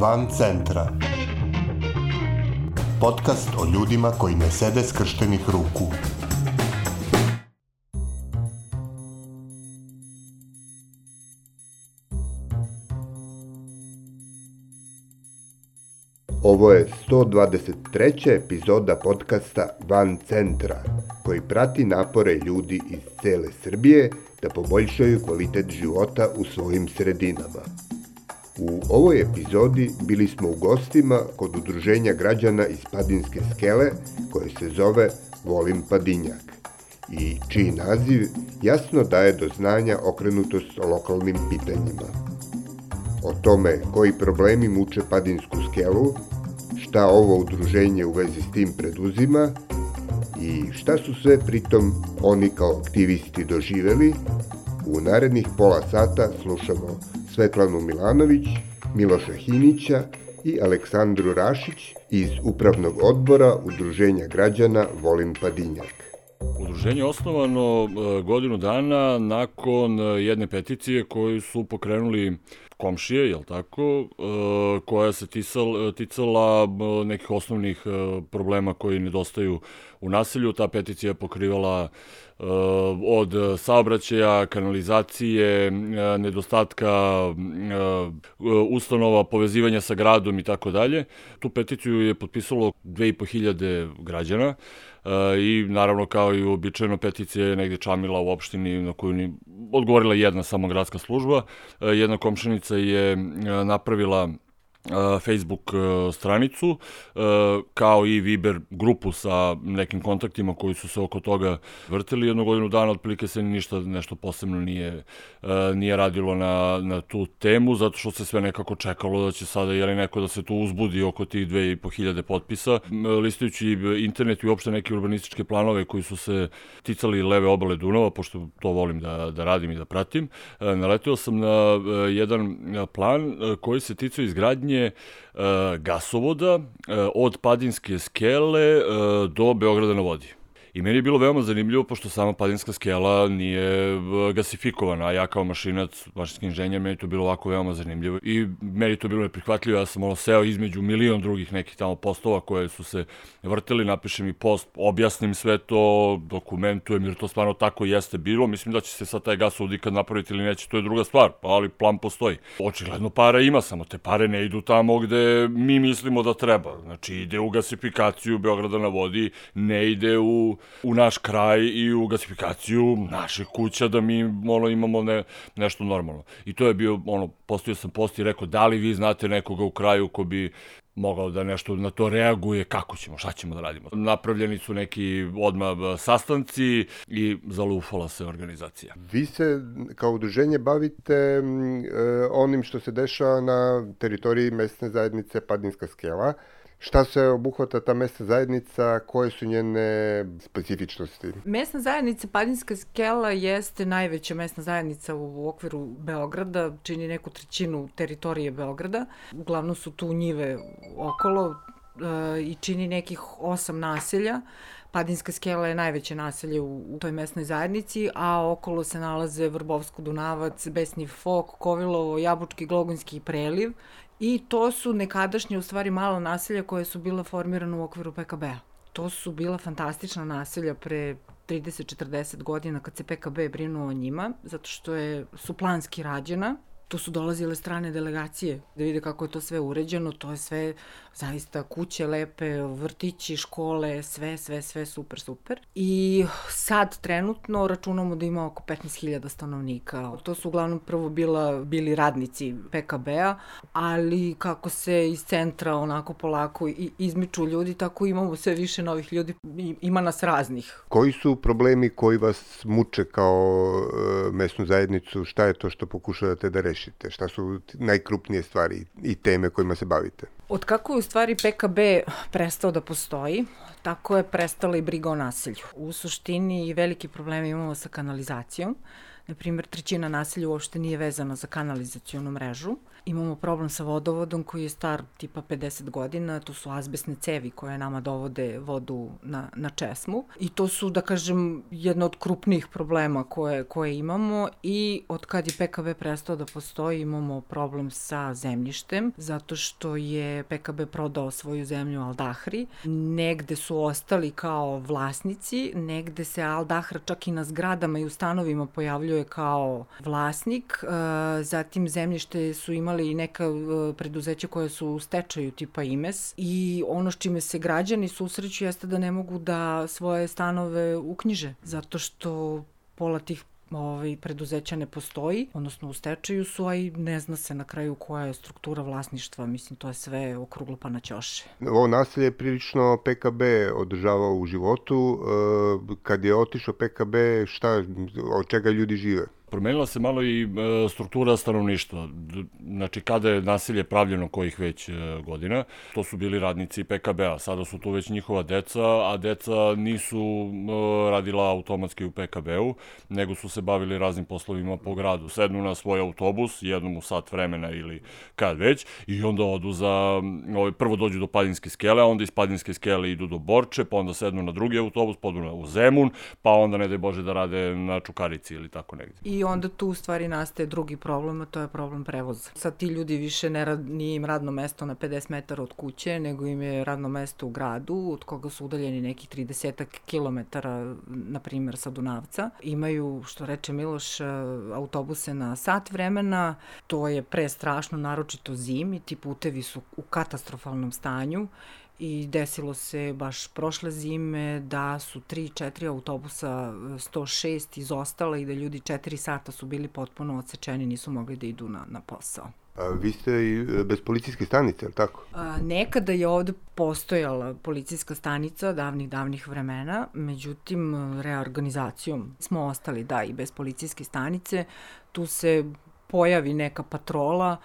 Van centra. Podcast o ljudima koji ne sede skrštenih ruku. Ovo je 123. epizoda podcasta Van centra, koji prati napore ljudi iz cele Srbije da poboljšaju kvalitet života u svojim sredinama. U ovoj epizodi bili smo u gostima kod udruženja građana iz Padinske skele koje se zove Volim Padinjak i čiji naziv jasno daje do znanja okrenutost o lokalnim pitanjima. O tome koji problemi muče Padinsku skelu, šta ovo udruženje u vezi s tim preduzima i šta su sve pritom oni kao aktivisti doživeli, u narednih pola sata slušamo Svetlanu Milanović, Miloša Hinića i Aleksandru Rašić iz Upravnog odbora Udruženja građana Volim Padinjak. Udruženje je osnovano e, godinu dana nakon e, jedne peticije koju su pokrenuli komšije, jel tako, e, koja se tisal, ticala nekih osnovnih problema koji nedostaju u naselju. Ta peticija je pokrivala od saobraćaja, kanalizacije, nedostatka ustanova, povezivanja sa gradom i tako dalje. Tu peticiju je potpisalo 2500 građana i naravno kao i uobičajeno peticija je negde čamila u opštini na koju ni odgovorila jedna samo gradska služba. Jedna komšenica je napravila Facebook stranicu, kao i Viber grupu sa nekim kontaktima koji su se oko toga vrtili. Jednu godinu dana otprilike se ništa nešto posebno nije, nije radilo na, na tu temu, zato što se sve nekako čekalo da će sada jeli neko da se tu uzbudi oko tih 2500 potpisa. Listajući internet i uopšte neke urbanističke planove koji su se ticali leve obale Dunava, pošto to volim da, da radim i da pratim, naletio sam na jedan plan koji se ticao izgradnje izgradnje e, gasovoda e, od Padinske skele e, do Beograda na vodi. I meni je bilo veoma zanimljivo, pošto sama Padinska skela nije e, gasifikovana, a ja kao mašinac, mašinski inženjer, meni to bilo ovako veoma zanimljivo. I meni to bilo neprihvatljivo, ja sam ono seo između milion drugih nekih tamo postova koje su se vrteli, napišem i post, objasnim sve to, dokumentujem, jer to stvarno tako jeste bilo. Mislim da će se sad taj gasovod ikad napraviti ili neće, to je druga stvar, ali plan postoji. Očigledno para ima, samo te pare ne idu tamo gde mi mislimo da treba. Znači ide u gasifikaciju Beograda na vodi, ne ide u u naš kraj i u gasifikaciju naših kuća da mi ono, imamo ne, nešto normalno. I to je bio, ono, postavio sam post i rekao, da li vi znate nekoga u kraju ko bi mogao da nešto na to reaguje, kako ćemo, šta ćemo da radimo. Napravljeni su neki odmah sastanci i zalufala se organizacija. Vi se kao udruženje bavite e, onim što se dešava na teritoriji mesne zajednice Padinska skela. Šta se obuhvata ta mesna zajednica, koje su njene specifičnosti? Mesna zajednica Padinska skela jeste najveća mesna zajednica u okviru Beograda, čini neku trećinu teritorije Beograda. Uglavnom su tu njive okolo e, i čini nekih osam naselja. Padinska skela je najveće naselje u, u toj mesnoj zajednici, a okolo se nalaze Vrbovsko-Dunavac, Besni Fok, Kovilovo, Jabučki, Glogonski i Preliv I to su nekadašnje, u stvari, mala naselja koje su bila formirana u okviru PKB-a. To su bila fantastična naselja pre 30-40 godina kad se PKB brinuo o njima, zato što je, su planski rađena tu su dolazile strane delegacije da vide kako je to sve uređeno, to je sve zaista kuće lepe, vrtići, škole, sve, sve, sve super, super. I sad trenutno računamo da ima oko 15.000 stanovnika. To su uglavnom prvo bila, bili radnici PKB-a, ali kako se iz centra onako polako izmiču ljudi, tako imamo sve više novih ljudi, ima nas raznih. Koji su problemi koji vas muče kao e, mesnu zajednicu, šta je to što pokušavate da rešite? Šta su najkrupnije stvari i teme kojima se bavite? Od kako je u stvari PKB prestao da postoji, tako je prestala i briga o nasilju. U suštini veliki problemi imamo sa kanalizacijom. Na primjer, trećina naselja uopšte nije vezana za kanalizacijonu mrežu imamo problem sa vodovodom koji je star tipa 50 godina, to su azbesne cevi koje nama dovode vodu na, na česmu. I to su, da kažem, jedno od krupnijih problema koje, koje imamo i od kad je PKB prestao da postoji imamo problem sa zemljištem, zato što je PKB prodao svoju zemlju Aldahri, negde su ostali kao vlasnici, negde se Aldahra čak i na zgradama i u stanovima pojavljuje kao vlasnik, zatim zemljište su imali imali neka uh, preduzeća koja su u stečaju tipa IMES i ono s čime se građani susreću jeste da ne mogu da svoje stanove uknjiže zato što pola tih ovaj, preduzeća ne postoji, odnosno u stečaju su, a i ne zna se na kraju koja je struktura vlasništva, mislim, to je sve okruglo pa na ćoše. Ovo naselje je prilično PKB održavao u životu. E, kad je otišao PKB, šta, od čega ljudi žive? Promenila se malo i e, struktura stanovništva. Znači, kada je nasilje pravljeno kojih već e, godina, to su bili radnici PKB-a. Sada su tu već njihova deca, a deca nisu e, radila automatski u PKB-u, nego su se bavili raznim poslovima po gradu. Sednu na svoj autobus, jednom u sat vremena ili kad već, i onda odu za, ovaj, prvo dođu do Padinske skele, a onda iz Padinske skele idu do Borče, pa onda sednu na drugi autobus, podu na, u Zemun, pa onda ne daj Bože da rade na Čukarici ili tako negde. I i onda tu u stvari nastaje drugi problem, a to je problem prevoza. Sad ti ljudi više ne rad, nije im radno mesto na 50 metara od kuće, nego im je radno mesto u gradu, od koga su udaljeni nekih 30 kilometara, na primjer, sa Dunavca. Imaju, što reče Miloš, autobuse na sat vremena, to je pre strašno, naročito zimi, ti putevi su u katastrofalnom stanju i desilo se baš prošle zime da su 3-4 autobusa 106 izostala i da ljudi 4 sata su bili potpuno odsečeni, nisu mogli da idu na, na posao. A vi ste i e, bez policijske stanice, je li tako? A, nekada je ovde postojala policijska stanica davnih, davnih vremena, međutim, reorganizacijom smo ostali, da, i bez policijske stanice. Tu se pojavi neka patrola,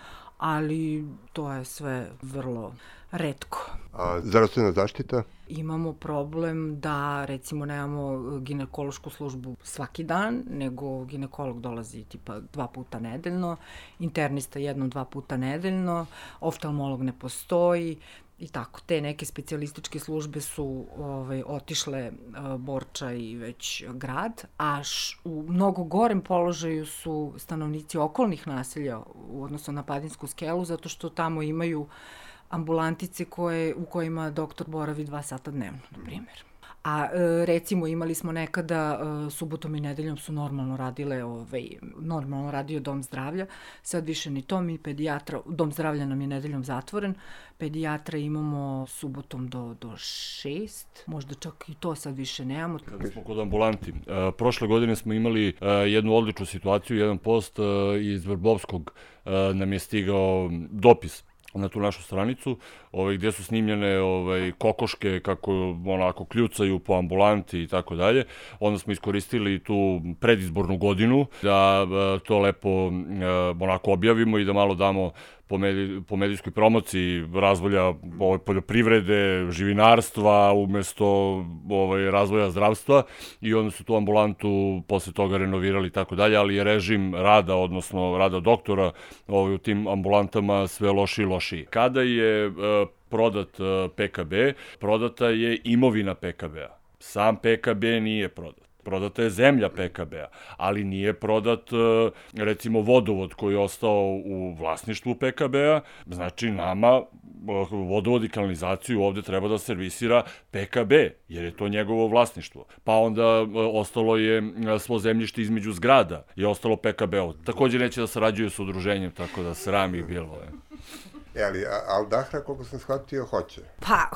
ali to je sve vrlo redko. A zdravstvena zaštita? Imamo problem da recimo nemamo ginekološku službu svaki dan, nego ginekolog dolazi tipa dva puta nedeljno, internista jednom dva puta nedeljno, oftalmolog ne postoji, i tako. Te neke specijalističke službe su ovaj, otišle uh, Borča i već grad, a š, u mnogo gorem položaju su stanovnici okolnih naselja u odnosu na Padinsku skelu, zato što tamo imaju ambulantice koje, u kojima doktor boravi dva sata dnevno, na primjer. A e, recimo imali smo nekada e, subotom i nedeljom su normalno radile, ovaj, normalno radio dom zdravlja, sad više ni to, mi pedijatra, dom zdravlja nam je nedeljom zatvoren, pedijatra imamo subotom do, do šest, možda čak i to sad više nemamo. Kada smo kod ambulanti, e, prošle godine smo imali jednu odličnu situaciju, jedan post iz Vrbovskog nam je stigao dopis na tu našu stranicu, ovaj, gde su snimljene ovaj, kokoške kako onako kljucaju po ambulanti i tako dalje. Onda smo iskoristili tu predizbornu godinu da eh, to lepo eh, onako objavimo i da malo damo po, medij, po medijskoj promociji razvoja ovaj, poljoprivrede, živinarstva umesto ovaj, razvoja zdravstva i onda su tu ambulantu posle toga renovirali i tako dalje, ali je režim rada, odnosno rada doktora ovaj, u tim ambulantama sve loši i lošiji. Kada je uh, prodat e, PKB, prodata je imovina PKB-a. Sam PKB nije prodat. Prodata je zemlja PKB-a, ali nije prodat, e, recimo, vodovod koji je ostao u vlasništvu PKB-a, znači nama e, vodovod i kanalizaciju ovde treba da servisira PKB, jer je to njegovo vlasništvo. Pa onda e, ostalo je svo zemljište između zgrada, je ostalo PKB-u. Takođe neće da sarađuju sa udruženjem, tako da sram ih bilo. Je. E, ali Aldahra, koliko sam shvatio, hoće? Pa,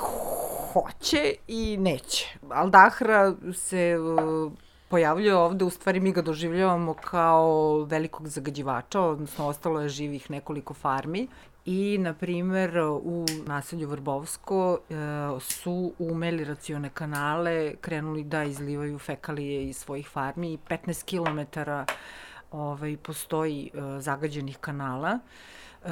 hoće i neće. Aldahra se uh, pojavljuje ovde, u stvari mi ga doživljavamo kao velikog zagađivača, odnosno ostalo je živih nekoliko farmi i, na primer, u naselju Vrbovsko e, su u meliracione kanale krenuli da izlivaju fekalije iz svojih farmi i 15 km ovaj, postoji e, zagađenih kanala. E,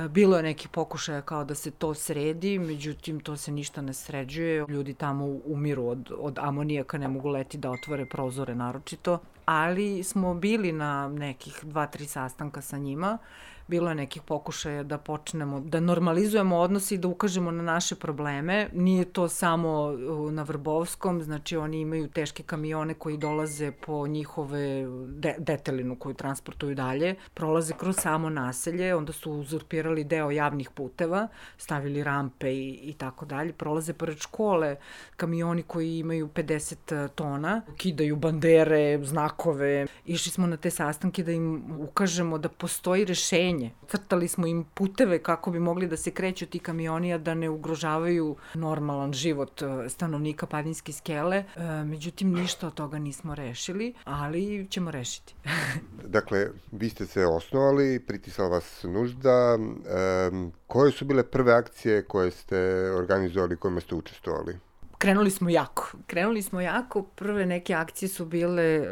bilo je neki pokušaja kao da se to sredi, međutim to se ništa ne sređuje. Ljudi tamo umiru od, od amonijaka, ne mogu leti da otvore prozore naročito. Ali smo bili na nekih dva, tri sastanka sa njima bilo je nekih pokušaja da počnemo, da normalizujemo odnose i da ukažemo na naše probleme. Nije to samo na Vrbovskom, znači oni imaju teške kamione koji dolaze po njihove de, detelinu koju transportuju dalje, prolaze kroz samo naselje, onda su uzurpirali deo javnih puteva, stavili rampe i, i tako dalje, prolaze pored škole kamioni koji imaju 50 tona, kidaju bandere, znakove. Išli smo na te sastanke da im ukažemo da postoji rešenje rešenje. Crtali smo im puteve kako bi mogli da se kreću ti kamioni, a da ne ugrožavaju normalan život e, stanovnika Padinske skele. E, međutim, ništa od toga nismo rešili, ali ćemo rešiti. dakle, vi ste se osnovali, pritisala vas nužda. E, koje su bile prve akcije koje ste organizovali, kojima ste učestvovali? krenuli smo jako. Krenuli smo jako. Prve neke akcije su bile uh,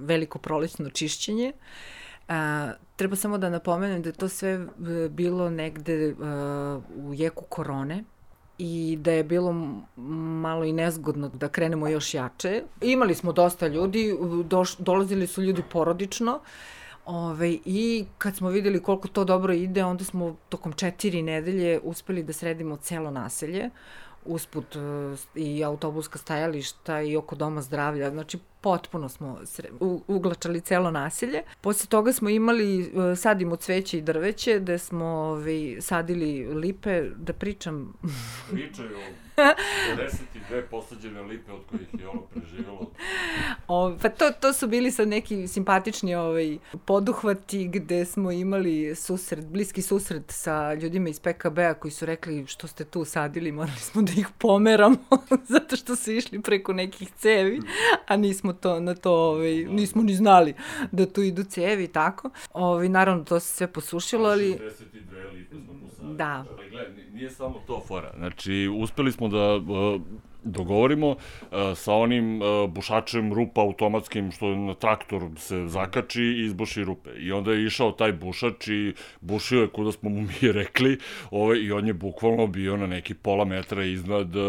veliko prolećno čišćenje. A, treba samo da napomenem da je to sve e, bilo negde uh, u jeku korone i da je bilo malo i nezgodno da krenemo još jače. Imali smo dosta ljudi, doš, dolazili su ljudi porodično, Ove, I kad smo videli koliko to dobro ide, onda smo tokom četiri nedelje uspeli da sredimo celo naselje usput e, i autobuska stajališta i oko doma zdravlja. Znači, potpuno smo uglačali celo naselje. Posle toga smo imali, e, sadimo cveće i drveće, gde smo ovaj, sadili lipe, da pričam... Pričaju 52 posađene lipe od kojih je ono preživelo. O, pa to, to su bili sad neki simpatični ovaj, poduhvati gde smo imali susret, bliski susret sa ljudima iz PKB-a koji su rekli što ste tu sadili, morali smo da ih pomeramo zato što su išli preko nekih cevi, a nismo to na to, ovaj, nismo ni znali da tu idu cevi i tako. Ovaj, naravno to se sve posušilo, ali... 62 lipe smo posadili. Da. Ali gledaj, nije samo to fora. Znači, uspeli smo da dogovorimo uh, sa onim uh, bušačem rupa automatskim što na traktor se zakači i izbuši rupe. I onda je išao taj bušač i bušio je kuda smo mu mi rekli ovaj, i on je bukvalno bio na neki pola metra iznad uh,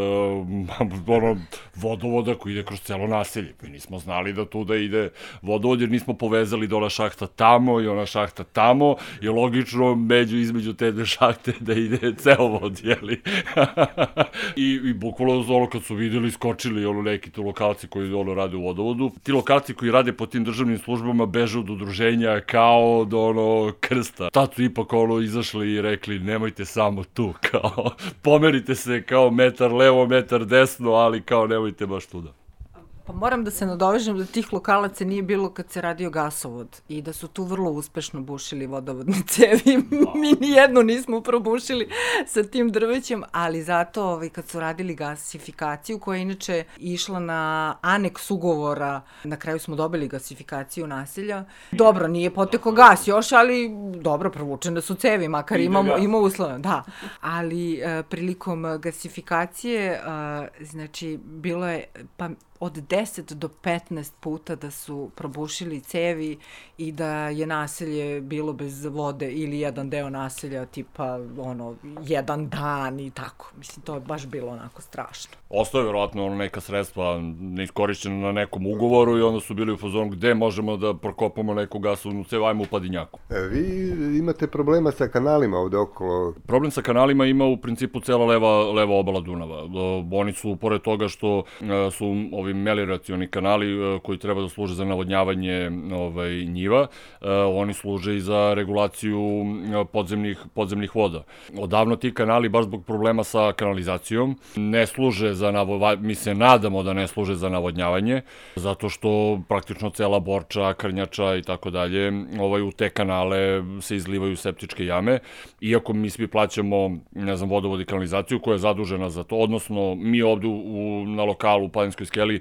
ono, vodovoda koji ide kroz celo naselje. Mi nismo znali da tu da ide vodovod jer nismo povezali ona šahta tamo i ona šahta tamo i logično među između te dve šahte da ide ceo vod, jeli? I, I bukvalno ono kad su videli, skočili ono neki tu lokalci koji ono rade u vodovodu. Ti lokalci koji rade po tim državnim službama beže od udruženja kao do ono krsta. Tad su ipak ono izašli i rekli nemojte samo tu, kao pomerite se kao metar levo, metar desno, ali kao nemojte baš tuda. Pa moram da se nadovežem da tih lokalaca nije bilo kad se radio gasovod i da su tu vrlo uspešno bušili vodovodne cevi. Mi nijednu nismo probušili sa tim drvećem, ali zato ovaj, kad su radili gasifikaciju koja je inače išla na aneks ugovora, na kraju smo dobili gasifikaciju naselja. Dobro, nije poteko gas još, ali dobro, provučene su cevi, makar imamo, ima uslova. Da, ali e, prilikom gasifikacije, e, znači, bilo je, pa od 10 do 15 puta da su probušili cevi i da je naselje bilo bez vode ili jedan deo naselja tipa ono jedan dan i tako. Mislim to je baš bilo onako strašno. Ostaje verovatno ono neka sredstva neiskorišćena na nekom ugovoru i onda su bili u fazonu gde možemo da prokopamo neku gasovnu cev, ajmo u Padinjaku. E, vi imate problema sa kanalima ovde okolo? Problem sa kanalima ima u principu cela leva, leva obala Dunava. Oni su, pored toga što e, su ovi ovi melioracioni kanali e, koji treba da služe za navodnjavanje ovaj, njiva, e, oni služe i za regulaciju e, podzemnih, podzemnih voda. Odavno ti kanali, baš zbog problema sa kanalizacijom, ne služe za navodnjavanje, mi se nadamo da ne služe za navodnjavanje, zato što praktično cela borča, krnjača i tako dalje, ovaj, u te kanale se izlivaju septičke jame, iako mi svi plaćamo, ne znam, vodovod i kanalizaciju koja je zadužena za to, odnosno mi ovde u, na lokalu u Palinskoj skeli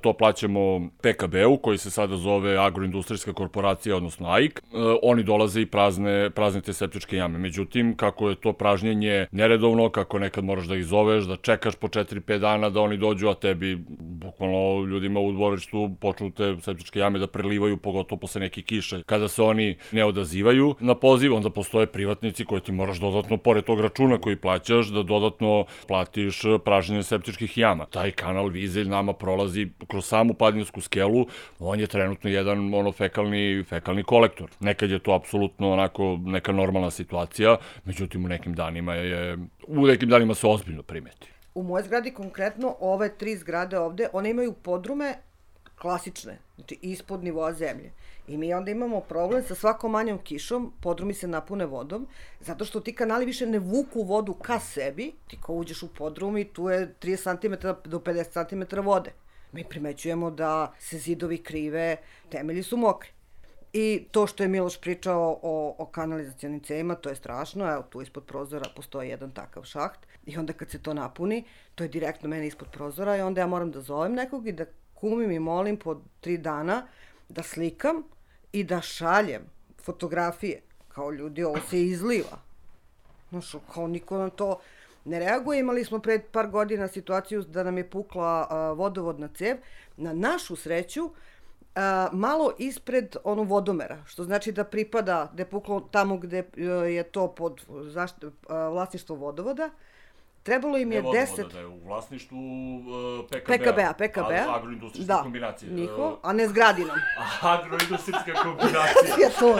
to plaćamo PKB-u, koji se sada zove Agroindustrijska korporacija, odnosno AIK. E, oni dolaze i prazne, prazne te septičke jame. Međutim, kako je to pražnjenje neredovno, kako nekad moraš da ih zoveš, da čekaš po 4-5 dana da oni dođu, a tebi, bukvalno ljudima u dvorištu počnu te septičke jame da prelivaju, pogotovo posle neke kiše. Kada se oni ne odazivaju na poziv, onda postoje privatnici koji ti moraš dodatno, pored tog računa koji plaćaš, da dodatno platiš pražnjenje septičkih jama. Taj kanal Vizelj nama prolazi kroz samu padnjansku skelu, on je trenutno jedan ono fekalni, fekalni kolektor. Nekad je to apsolutno onako neka normalna situacija, međutim u nekim danima je, u nekim danima se ozbiljno primeti. U moje zgradi konkretno ove tri zgrade ovde, one imaju podrume klasične, znači ispod nivoa zemlje. I mi onda imamo problem sa svakom manjom kišom, podrumi se napune vodom, zato što ti kanali više ne vuku vodu ka sebi, ti ko uđeš u podrum i tu je 30 cm do 50 cm vode. Mi primećujemo da se zidovi krive, temelji su mokri. I to što je Miloš pričao o, o kanalizacijonim cevima, to je strašno. Evo, tu ispod prozora postoji jedan takav šaht. I onda kad se to napuni, to je direktno mene ispod prozora i onda ja moram da zovem nekog i da kumim i molim po tri dana da slikam i da šaljem fotografije. Kao ljudi, ovo se izliva. Znaš, kao niko nam to ne reaguje. Imali smo pred par godina situaciju da nam je pukla a, vodovodna cev. Na našu sreću, a, malo ispred onu vodomera, što znači da pripada, da je puklo tamo gde je to pod zašto, a, vlasništvo vodovoda, Trebalo im je 10... Da je u vlasništvu uh, PKB-a. PKB-a, PKB-a. Agroindustrijske da, kombinacije. Njiho, a ne zgradinom. Agroindustrijska kombinacija. je to.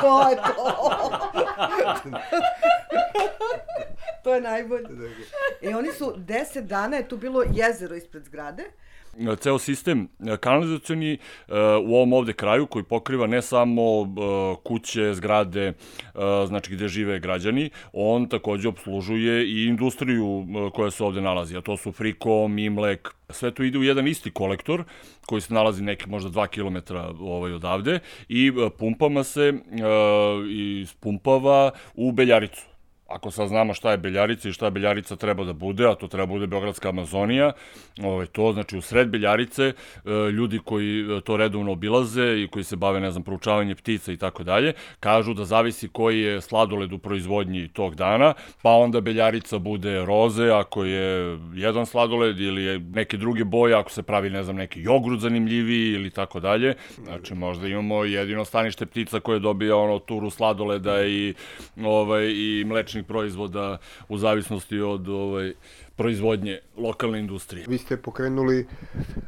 To je to. to je najbolje. I oni su 10 dana, je tu bilo jezero ispred zgrade, ceo sistem e, kanalizacioni e, u ovom ovde kraju koji pokriva ne samo e, kuće, zgrade, znači gde žive građani, on takođe obslužuje i industriju koja se ovde nalazi, a to su Friko, Mimlek, sve to ide u jedan isti kolektor koji se nalazi neki možda 2 km ovaj, odavde i pumpama se i pumpava u Beljaricu ako sad znamo šta je Beljarica i šta Beljarica treba da bude, a to treba bude Beogradska Amazonija, ovaj, to znači u sred Beljarice e, ljudi koji e, to redovno obilaze i koji se bave, ne znam, proučavanje ptica i tako dalje, kažu da zavisi koji je sladoled u proizvodnji tog dana, pa onda Beljarica bude roze ako je jedan sladoled ili je neke druge boje, ako se pravi, ne znam, neki jogurt zanimljiviji ili tako dalje. Znači, možda imamo jedino stanište ptica koje dobija ono turu sladoleda i, ovaj, i mlečni mlečnih proizvoda u zavisnosti od ovaj, proizvodnje lokalne industrije. Vi ste pokrenuli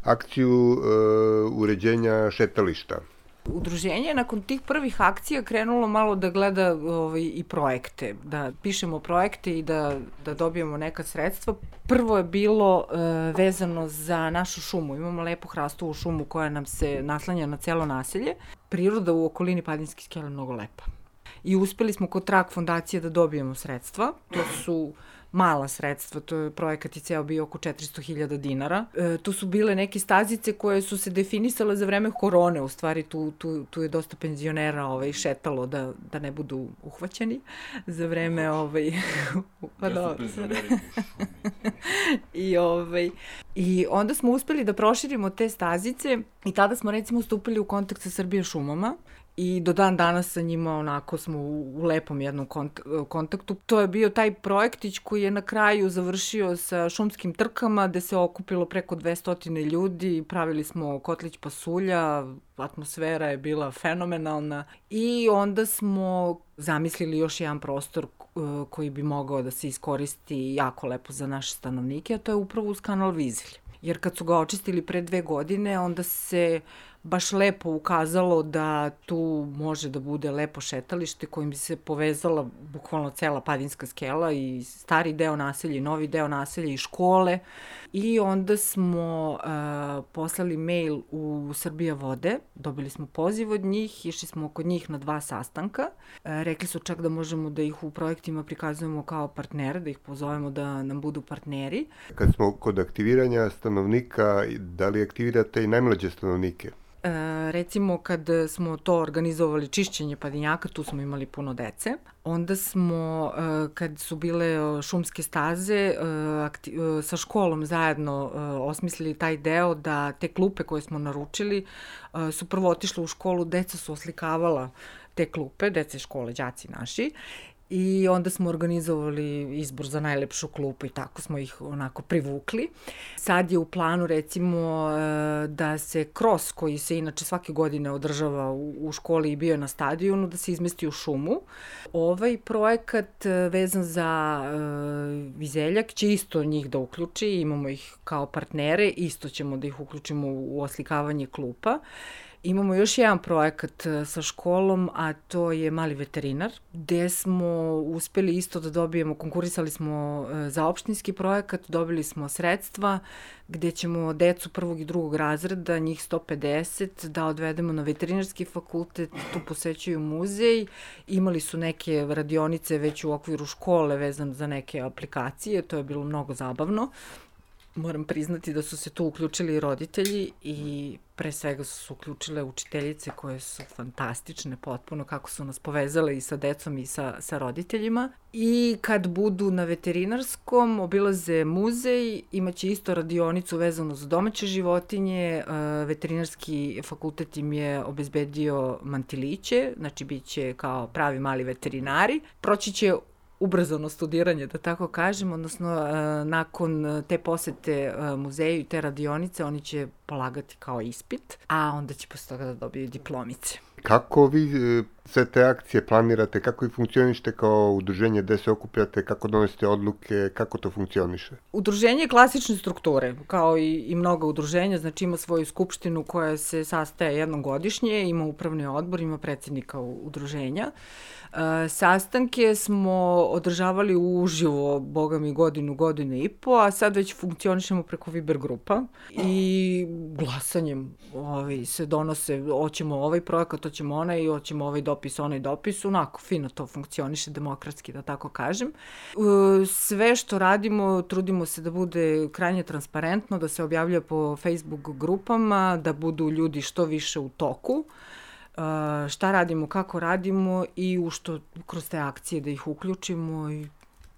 akciju uh, uređenja šetališta. Udruženje je nakon tih prvih akcija krenulo malo da gleda ovaj, i projekte, da pišemo projekte i da, da dobijemo neka sredstva. Prvo je bilo e, vezano za našu šumu. Imamo lepu hrastovu šumu koja nam se naslanja na celo naselje. Priroda u okolini Padinske skele je mnogo lepa i uspeli smo kod Trak fondacije da dobijemo sredstva. To su mala sredstva, to je projekat i ceo bio oko 400.000 dinara. E, tu su bile neke stazice koje su se definisale za vreme korone, u stvari tu, tu, tu je dosta penzionera ovaj, šetalo da, da ne budu uhvaćeni za vreme ovaj, pa da, I, ovaj, I onda smo uspeli da proširimo te stazice i tada smo recimo stupili u kontakt sa Srbije šumama i do dan danas sa njima onako smo u, u lepom jednom kont kontaktu. To je bio taj projektić koji je na kraju završio sa šumskim trkama gde se okupilo preko 200 ljudi, pravili smo kotlić pasulja, atmosfera je bila fenomenalna i onda smo zamislili još jedan prostor uh, koji bi mogao da se iskoristi jako lepo za naše stanovnike, a to je upravo uz kanal Vizelj. Jer kad su ga očistili pre dve godine, onda se uh, baš lepo ukazalo da tu može da bude lepo šetalište kojim bi se povezala bukvalno cela Padinska skela i stari deo naselja i novi deo naselja i škole. I onda smo uh, poslali mail u Srbija vode, dobili smo poziv od njih, išli smo kod njih na dva sastanka. Uh, rekli su čak da možemo da ih u projektima prikazujemo kao partnere, da ih pozovemo da nam budu partneri. Kad smo kod aktiviranja stanovnika, da li aktivirate i najmlađe stanovnike? Recimo kad smo to organizovali čišćenje padinjaka, tu smo imali puno dece. Onda smo, e, kad su bile e, šumske staze, e, sa školom zajedno osmislili taj deo da te klupe koje smo naručili su prvo otišle u školu, deca su oslikavala te klupe, dece škole, đaci naši, i onda smo organizovali izbor za najlepšu klupu i tako smo ih onako privukli. Sad je u planu recimo e, da se kros koji se inače svake godine održava u školi i bio na stadionu da se izmesti u šumu. Ovaj projekat e, vezan za e, Vizeljak će isto njih da uključi, imamo ih kao partnere, isto ćemo da ih uključimo u oslikavanje klupa. Imamo još jedan projekat e, sa školom, a to je Mali veterinar, gde smo uspeli isto da dobijemo, konkurisali smo e, za opštinski projekat, dobili smo sredstva, gde ćemo decu prvog i drugog razreda, njih 150, da odvedemo na veterinarski fakultet, tu posećuju muzej, imali su neke radionice već u okviru škole vezan za neke aplikacije, to je bilo mnogo zabavno moram priznati da su se tu uključili roditelji i pre svega su se uključile učiteljice koje su fantastične potpuno kako su nas povezale i sa decom i sa, sa roditeljima. I kad budu na veterinarskom, obilaze muzej, imaće isto radionicu vezanu za domaće životinje, e, veterinarski fakultet im je obezbedio mantiliće, znači bit će kao pravi mali veterinari. Proći će ubrzano studiranje, da tako kažem, odnosno e, nakon te posete e, muzeju i te radionice oni će polagati kao ispit, a onda će posle toga da dobiju diplomice. Kako vi e, sve te akcije planirate, kako i funkcionište kao udruženje, gde se okupljate, kako donosite odluke, kako to funkcioniše? Udruženje je klasične strukture, kao i, i mnoga udruženja, znači ima svoju skupštinu koja se sastaje jednom godišnje, ima upravni odbor, ima predsednika udruženja. E, sastanke smo održavali uživo, boga mi, godinu, godinu i po, a sad već funkcionišemo preko Viber grupa i glasanjem ovaj, se donose, hoćemo ovaj projekat, hoćemo onaj, hoćemo ovaj dopis, onaj dopis, onako fino to funkcioniše demokratski, da tako kažem. E, sve što radimo, trudimo se da bude krajnje transparentno, da se objavlja po Facebook grupama, da budu ljudi što više u toku šta radimo, kako radimo i u što kroz te akcije da ih uključimo i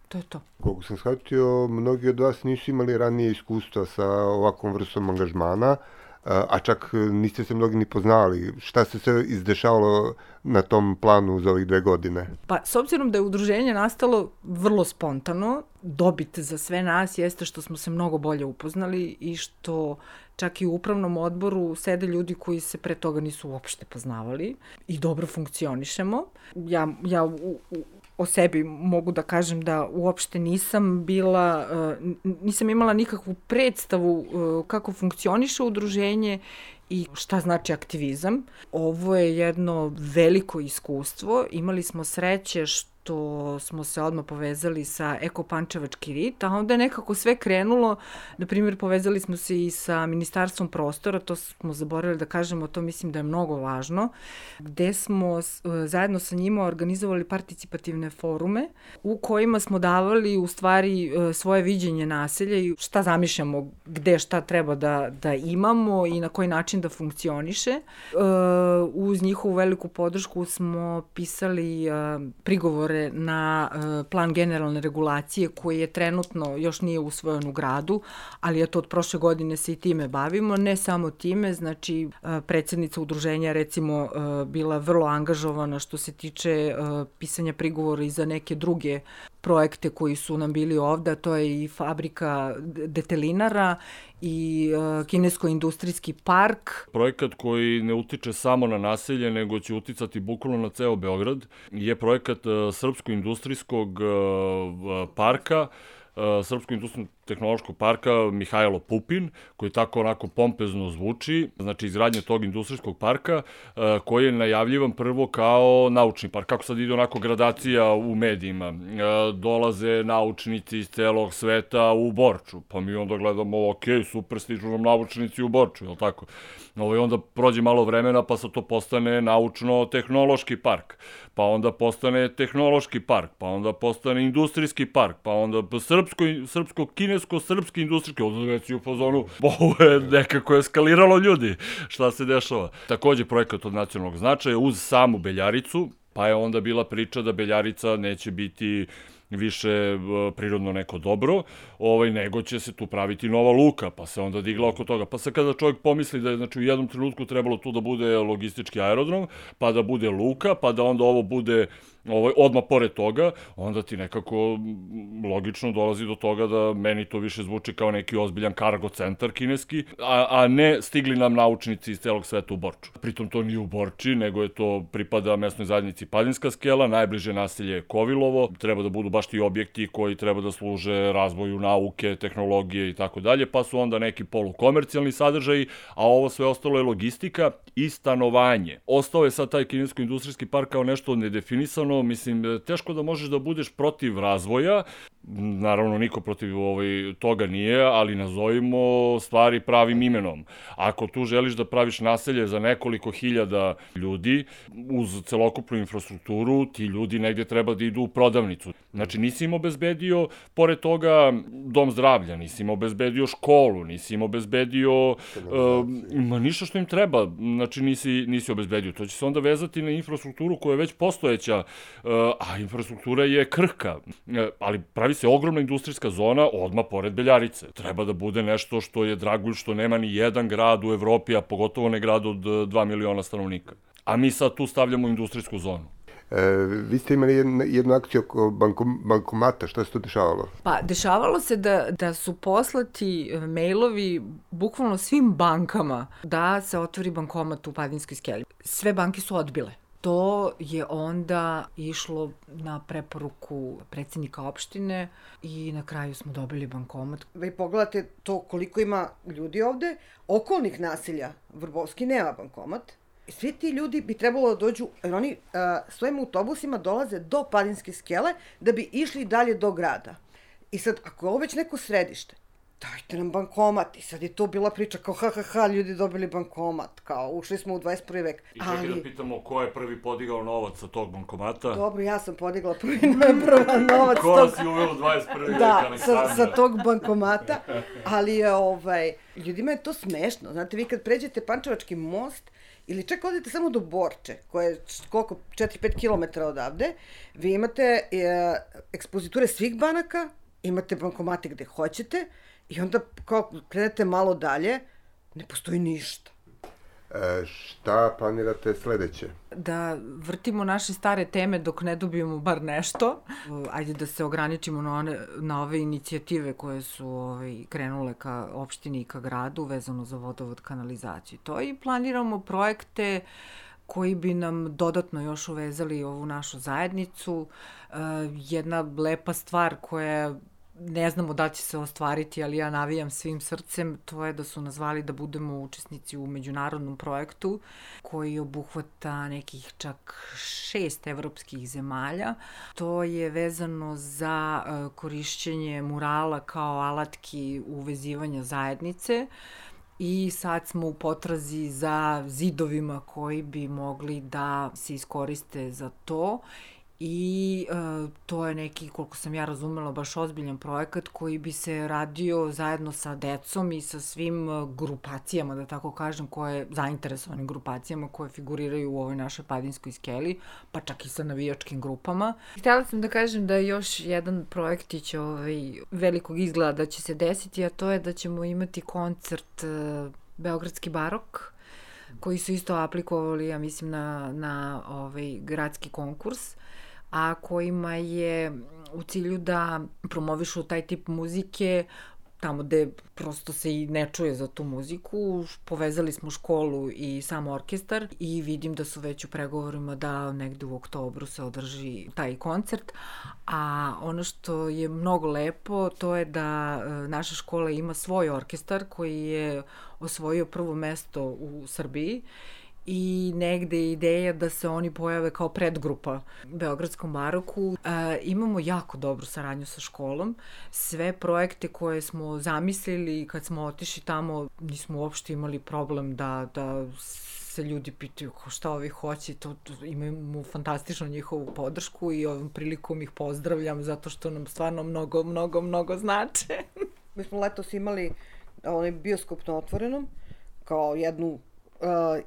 to je to. Koliko sam shvatio, mnogi od vas nisu imali ranije iskustva sa ovakvom vrstom angažmana, a čak niste se mnogi ni poznali. Šta se sve izdešavalo na tom planu za ovih dve godine? Pa, s obzirom da je udruženje nastalo vrlo spontano, dobit za sve nas jeste što smo se mnogo bolje upoznali i što čak i u upravnom odboru sede ljudi koji se pre toga nisu uopšte poznavali i dobro funkcionišemo. Ja, ja u, u, o sebi mogu da kažem da uopšte nisam bila, uh, nisam imala nikakvu predstavu uh, kako funkcioniše udruženje i šta znači aktivizam. Ovo je jedno veliko iskustvo. Imali smo sreće što smo se odmah povezali sa Eko Pančevački rit, a onda je nekako sve krenulo, na primjer povezali smo se i sa Ministarstvom prostora, to smo zaboravili da kažemo, to mislim da je mnogo važno, gde smo e, zajedno sa njima organizovali participativne forume u kojima smo davali u stvari e, svoje viđenje naselja i šta zamišljamo, gde šta treba da, da imamo i na koji način da funkcioniše. E, uz njihovu veliku podršku smo pisali prigovor odgovore na uh, plan generalne regulacije koji je trenutno još nije usvojen u gradu, ali je to od prošle godine se i time bavimo, ne samo time, znači predsednica udruženja recimo bila vrlo angažovana što se tiče pisanja prigovora i za neke druge projekte koji su nam bili ovde, to je i fabrika detelinara i uh, kinesko-industrijski park. Projekat koji ne utiče samo na naselje, nego će uticati bukvalno na ceo Beograd, je projekat uh, Srpsko-industrijskog uh, parka, uh, Srpsko industrijskog tehnološkog parka Mihajlo Pupin, koji tako onako pompezno zvuči, znači izgradnje tog industrijskog parka, e, koji je najavljivan prvo kao naučni park, kako sad ide onako gradacija u medijima. E, dolaze naučnici iz celog sveta u Borču, pa mi onda gledamo, ok, super, stižu nam naučnici u Borču, je li tako? Ovo onda prođe malo vremena, pa sad to postane naučno-tehnološki park, pa onda postane tehnološki park, pa onda postane industrijski park, pa onda srpsko, srpsko-kineski kinesko-srpske industrijske, onda već u fazonu, ovo je nekako eskaliralo ljudi, šta se dešava. Takođe projekat od nacionalnog značaja uz samu Beljaricu, pa je onda bila priča da Beljarica neće biti više e, prirodno neko dobro, ovaj, nego će se tu praviti nova luka, pa se onda digla oko toga. Pa se kada čovjek pomisli da je znači, u jednom trenutku trebalo tu da bude logistički aerodrom, pa da bude luka, pa da onda ovo bude ovaj, odmah pored toga, onda ti nekako logično dolazi do toga da meni to više zvuči kao neki ozbiljan kargo centar kineski, a, a ne stigli nam naučnici iz celog sveta u Borču. Pritom to nije u Borči, nego je to pripada mesnoj zajednici Padinska skela, najbliže naselje je Kovilovo, treba da budu baš ti objekti koji treba da služe razvoju nauke, tehnologije i tako dalje, pa su onda neki polukomercijalni sadržaji, a ovo sve ostalo je logistika i stanovanje. Ostao je sad taj kinesko-industrijski park kao nešto nedefinisano, ono, mislim, teško da možeš da budeš protiv razvoja, naravno niko protiv ovaj, toga nije, ali nazovimo stvari pravim imenom. Ako tu želiš da praviš naselje za nekoliko hiljada ljudi, uz celokupnu infrastrukturu, ti ljudi negde treba da idu u prodavnicu. Znači, nisi im obezbedio, pored toga, dom zdravlja, nisi im obezbedio školu, nisi im obezbedio, uh, ma ništa što im treba, znači nisi, nisi obezbedio. To će se onda vezati na infrastrukturu koja je već postojeća, uh, a infrastruktura je krhka, uh, ali pravi se ogromna industrijska zona odma pored Beljarice. Treba da bude nešto što je dragulj, što nema ni jedan grad u Evropi, a pogotovo ne grad od 2 miliona stanovnika. A mi sad tu stavljamo industrijsku zonu. E, vi ste imali jednu, jednu akciju oko bankom, bankomata, šta se to dešavalo? Pa, dešavalo se da, da su poslati mailovi bukvalno svim bankama da se otvori bankomat u Padinskoj skeli. Sve banke su odbile to je onda išlo na preporuku predsednika opštine i na kraju smo dobili bankomat. Vi pogledate to koliko ima ljudi ovde, okolnih naselja, Vrbovski nema bankomat, svi ti ljudi bi trebalo da dođu, jer oni uh, svojim autobusima dolaze do Padinske skele da bi išli dalje do grada. I sad, ako je ovo već neko središte, dajte nam bankomat. I sad je to bila priča kao ha ha ha, ljudi dobili bankomat, kao ušli smo u 21. vek. I čekaj Ali... da pitamo ko je prvi podigao novac sa tog bankomata. Dobro, ja sam podigla prvi prva novac. ko tog... si uveo 21. da, vek, sa, sa tog bankomata, ali je ovaj, ljudima je to smešno. Znate, vi kad pređete Pančevački most, ili čak odete samo do Borče, koje je koliko, 4-5 km odavde, vi imate e, ekspoziture svih banaka, imate bankomate gde hoćete, I onda kao krenete malo dalje, ne postoji ništa. E, šta planirate sledeće? Da vrtimo naše stare teme dok ne dobijemo bar nešto. Ajde da se ograničimo na, one, na ove inicijative koje su ovaj, krenule ka opštini i ka gradu vezano za vodovod kanalizaciju. To i planiramo projekte koji bi nam dodatno još uvezali ovu našu zajednicu. E, jedna lepa stvar koja ne znamo da će se ostvariti, ali ja navijam svim srcem, to je da su nazvali da budemo učesnici u međunarodnom projektu koji obuhvata nekih čak šest evropskih zemalja. To je vezano za e, korišćenje murala kao alatki uvezivanja zajednice i sad smo u potrazi za zidovima koji bi mogli da se iskoriste za to i e, to je neki, koliko sam ja razumela, baš ozbiljan projekat koji bi se radio zajedno sa decom i sa svim e, grupacijama, da tako kažem, koje, zainteresovanim grupacijama koje figuriraju u ovoj našoj padinskoj skeli, pa čak i sa navijačkim grupama. Htela sam da kažem da još jedan projektić ovaj, velikog izgleda da će se desiti, a to je da ćemo imati koncert uh, Beogradski barok, koji su isto aplikovali, ja mislim, na, na ovaj gradski konkurs a kojima je u cilju da promovišu taj tip muzike tamo gde prosto se i ne čuje za tu muziku. Povezali smo školu i sam orkestar i vidim da su već u pregovorima da negde u oktobru se održi taj koncert. A ono što je mnogo lepo, to je da e, naša škola ima svoj orkestar koji je osvojio prvo mesto u Srbiji i negde ideja da se oni pojave kao predgrupa Beogradskom baroku. E, imamo jako dobru saradnju sa školom. Sve projekte koje smo zamislili kad smo otišli tamo nismo uopšte imali problem da, da se ljudi pitaju ko šta ovi hoće, to, to imamo fantastičnu njihovu podršku i ovom prilikom ih pozdravljam zato što nam stvarno mnogo, mnogo, mnogo znače. Mi smo letos imali onaj bioskop na otvorenom, kao jednu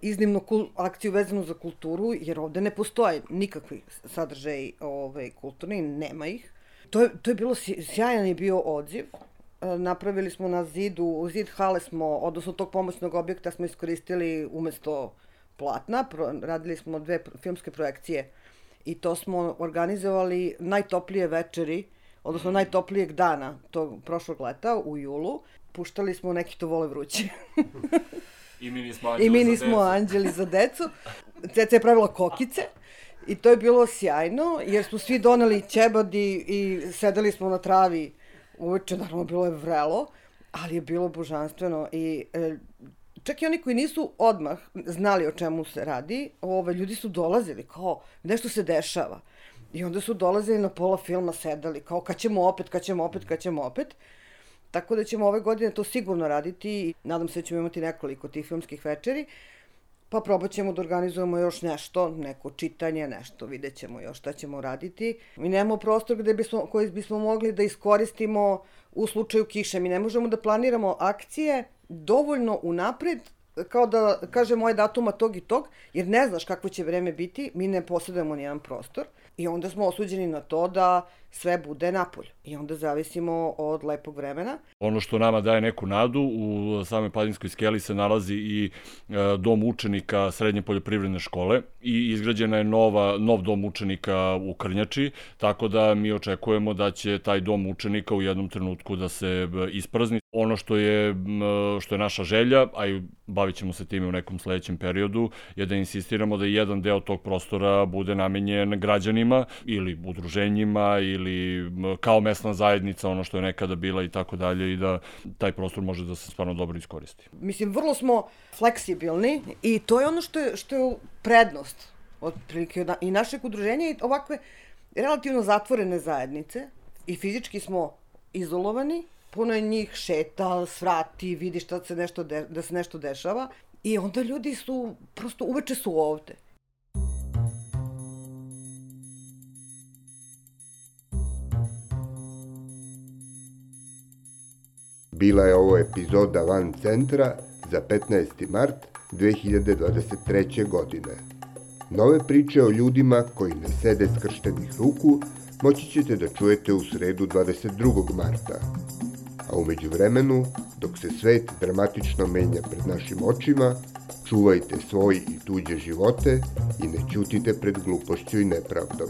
iznimno kul, akciju vezanu za kulturu, jer ovde ne postoje nikakvi sadržaji ovaj, kulturni, nema ih. To je, to je bilo, sjajan je bio odziv. Napravili smo na zidu, u zid hale smo, odnosno tog pomoćnog objekta smo iskoristili umesto platna, pro, radili smo dve filmske projekcije i to smo organizovali najtoplije večeri, odnosno najtoplijeg dana tog prošlog leta u julu. Puštali smo neki to vole vruće. I mi nismo anđeli I mi nismo anđeli za decu. Ceca je pravila kokice. I to je bilo sjajno, jer smo svi doneli ćebadi i sedeli smo na travi uveče, naravno bilo je vrelo, ali je bilo božanstveno i e, čak i oni koji nisu odmah znali o čemu se radi, ove, ljudi su dolazili kao nešto se dešava. I onda su dolazili na pola filma, sedali kao kad ćemo opet, kad ćemo opet, kad ćemo opet. Tako da ćemo ove godine to sigurno raditi i nadam se da ćemo imati nekoliko tih filmskih večeri. Pa probat ćemo da organizujemo još nešto, neko čitanje, nešto, vidjet ćemo još šta ćemo raditi. Mi nemamo prostor gde bismo, koji bismo mogli da iskoristimo u slučaju kiše. Mi ne možemo da planiramo akcije dovoljno unapred kao da kažemo ovaj datuma tog i tog, jer ne znaš kakvo će vreme biti, mi ne posjedujemo nijedan prostor i onda smo osuđeni na to da sve bude napolju i onda zavisimo od lepog vremena. Ono što nama daje neku nadu, u samoj Padinskoj skeli se nalazi i e, dom učenika srednje poljoprivredne škole i izgrađena je nova, nov dom učenika u Krnjači, tako da mi očekujemo da će taj dom učenika u jednom trenutku da se e, isprazni. Ono što je, što je naša želja, a i bavit ćemo se time u nekom sledećem periodu, je da insistiramo da jedan deo tog prostora bude namenjen građanima ili udruženjima ili kao mesna zajednica, ono što je nekada bila i tako dalje i da taj prostor može da se stvarno dobro iskoristi. Mislim, vrlo smo fleksibilni i to je ono što je, što je prednost otprilike i našeg udruženja i ovakve relativno zatvorene zajednice i fizički smo izolovani, puno je njih šeta, svrati, vidi šta se nešto de, da se nešto dešava i onda ljudi su, prosto uveče su ovde. Bila je ovo epizoda Van Centra za 15. mart 2023. godine. Nove priče o ljudima koji ne sede skrštenih ruku moći ćete da čujete u sredu 22. marta. A umeđu vremenu, dok se svet dramatično menja pred našim očima, čuvajte svoj i tuđe živote i ne ćutite pred glupošću i nepravdom.